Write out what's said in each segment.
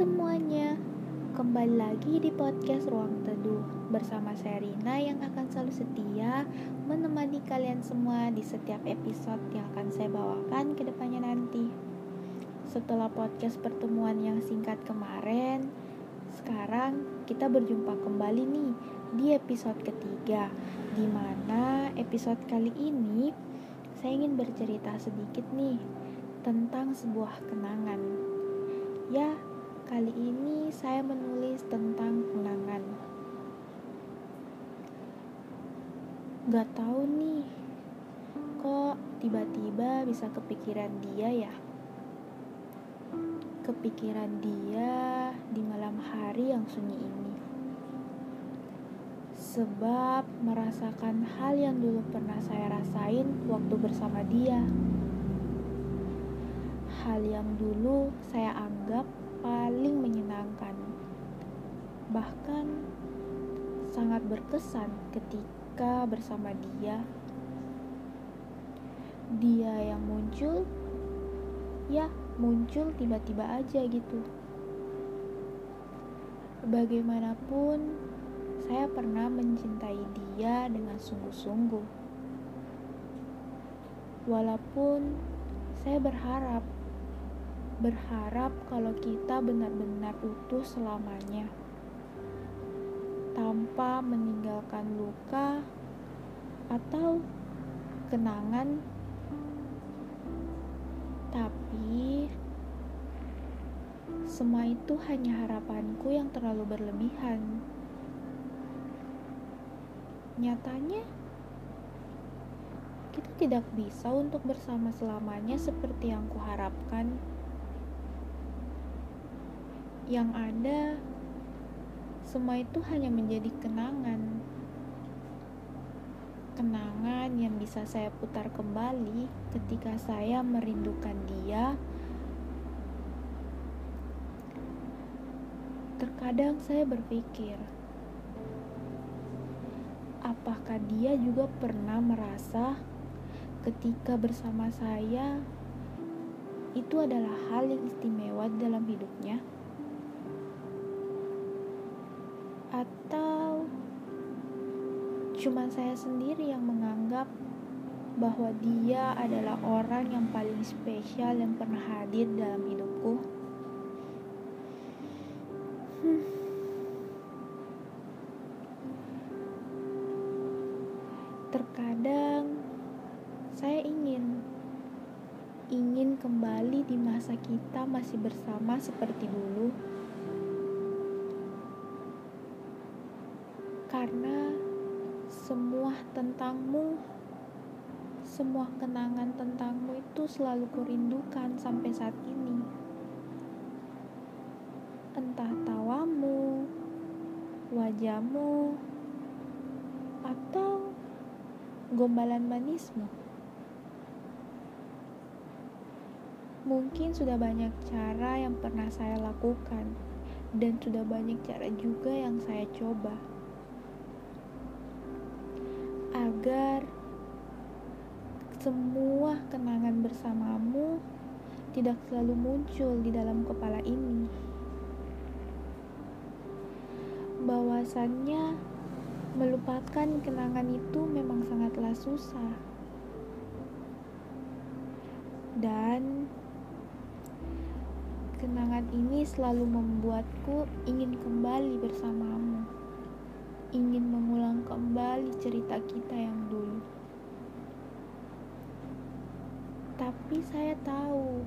semuanya, kembali lagi di podcast Ruang Teduh bersama saya Rina yang akan selalu setia menemani kalian semua di setiap episode yang akan saya bawakan ke depannya nanti. Setelah podcast pertemuan yang singkat kemarin, sekarang kita berjumpa kembali nih di episode ketiga, di mana episode kali ini saya ingin bercerita sedikit nih tentang sebuah kenangan Ya, kali ini saya menulis tentang kenangan. Gak tahu nih, kok tiba-tiba bisa kepikiran dia ya? Kepikiran dia di malam hari yang sunyi ini. Sebab merasakan hal yang dulu pernah saya rasain waktu bersama dia hal yang dulu saya anggap paling menyenangkan, bahkan sangat berkesan ketika bersama dia. Dia yang muncul, ya, muncul tiba-tiba aja gitu. Bagaimanapun, saya pernah mencintai dia dengan sungguh-sungguh. Walaupun saya berharap berharap kalau kita benar-benar utuh selamanya, tanpa meninggalkan luka atau kenangan. Tapi semua itu hanya harapanku yang terlalu berlebihan. Nyatanya, kita tidak bisa untuk bersama selamanya seperti yang kuharapkan yang ada semua itu hanya menjadi kenangan. Kenangan yang bisa saya putar kembali ketika saya merindukan dia. Terkadang saya berpikir apakah dia juga pernah merasa ketika bersama saya itu adalah hal yang istimewa dalam hidupnya atau cuma saya sendiri yang menganggap bahwa dia adalah orang yang paling spesial yang pernah hadir dalam hidupku. Hmm. Terkadang saya ingin ingin kembali di masa kita masih bersama seperti dulu. Karena semua tentangmu, semua kenangan tentangmu itu selalu kurindukan sampai saat ini. Entah tawamu, wajahmu, atau gombalan manismu. Mungkin sudah banyak cara yang pernah saya lakukan, dan sudah banyak cara juga yang saya coba agar semua kenangan bersamamu tidak selalu muncul di dalam kepala ini. Bahwasannya melupakan kenangan itu memang sangatlah susah. Dan kenangan ini selalu membuatku ingin kembali bersamamu ingin mengulang kembali cerita kita yang dulu. Tapi saya tahu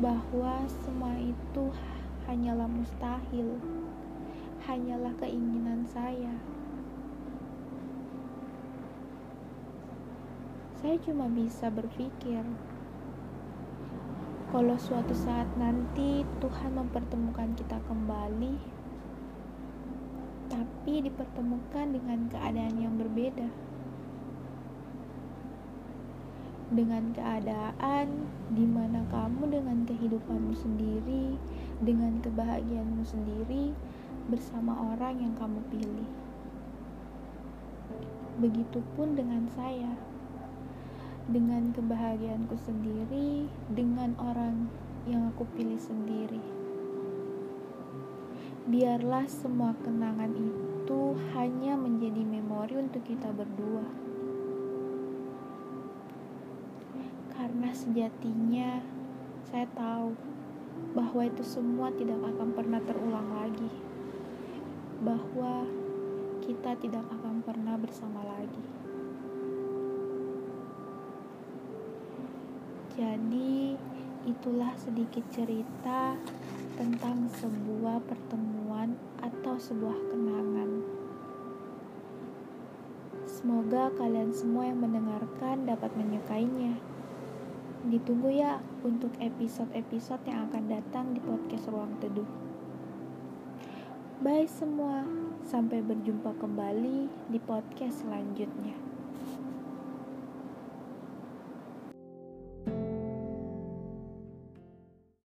bahwa semua itu hanyalah mustahil, hanyalah keinginan saya. Saya cuma bisa berpikir, kalau suatu saat nanti Tuhan mempertemukan kita kembali, tapi dipertemukan dengan keadaan yang berbeda. Dengan keadaan di mana kamu dengan kehidupanmu sendiri, dengan kebahagiaanmu sendiri bersama orang yang kamu pilih. Begitupun dengan saya. Dengan kebahagiaanku sendiri, dengan orang yang aku pilih sendiri. Biarlah semua kenangan itu hanya menjadi memori untuk kita berdua. Karena sejatinya saya tahu bahwa itu semua tidak akan pernah terulang lagi. Bahwa kita tidak akan pernah bersama lagi. Jadi, itulah sedikit cerita tentang sebuah pertemuan atau sebuah kenangan. Semoga kalian semua yang mendengarkan dapat menyukainya. Ditunggu ya untuk episode-episode yang akan datang di podcast Ruang Teduh. Bye semua, sampai berjumpa kembali di podcast selanjutnya.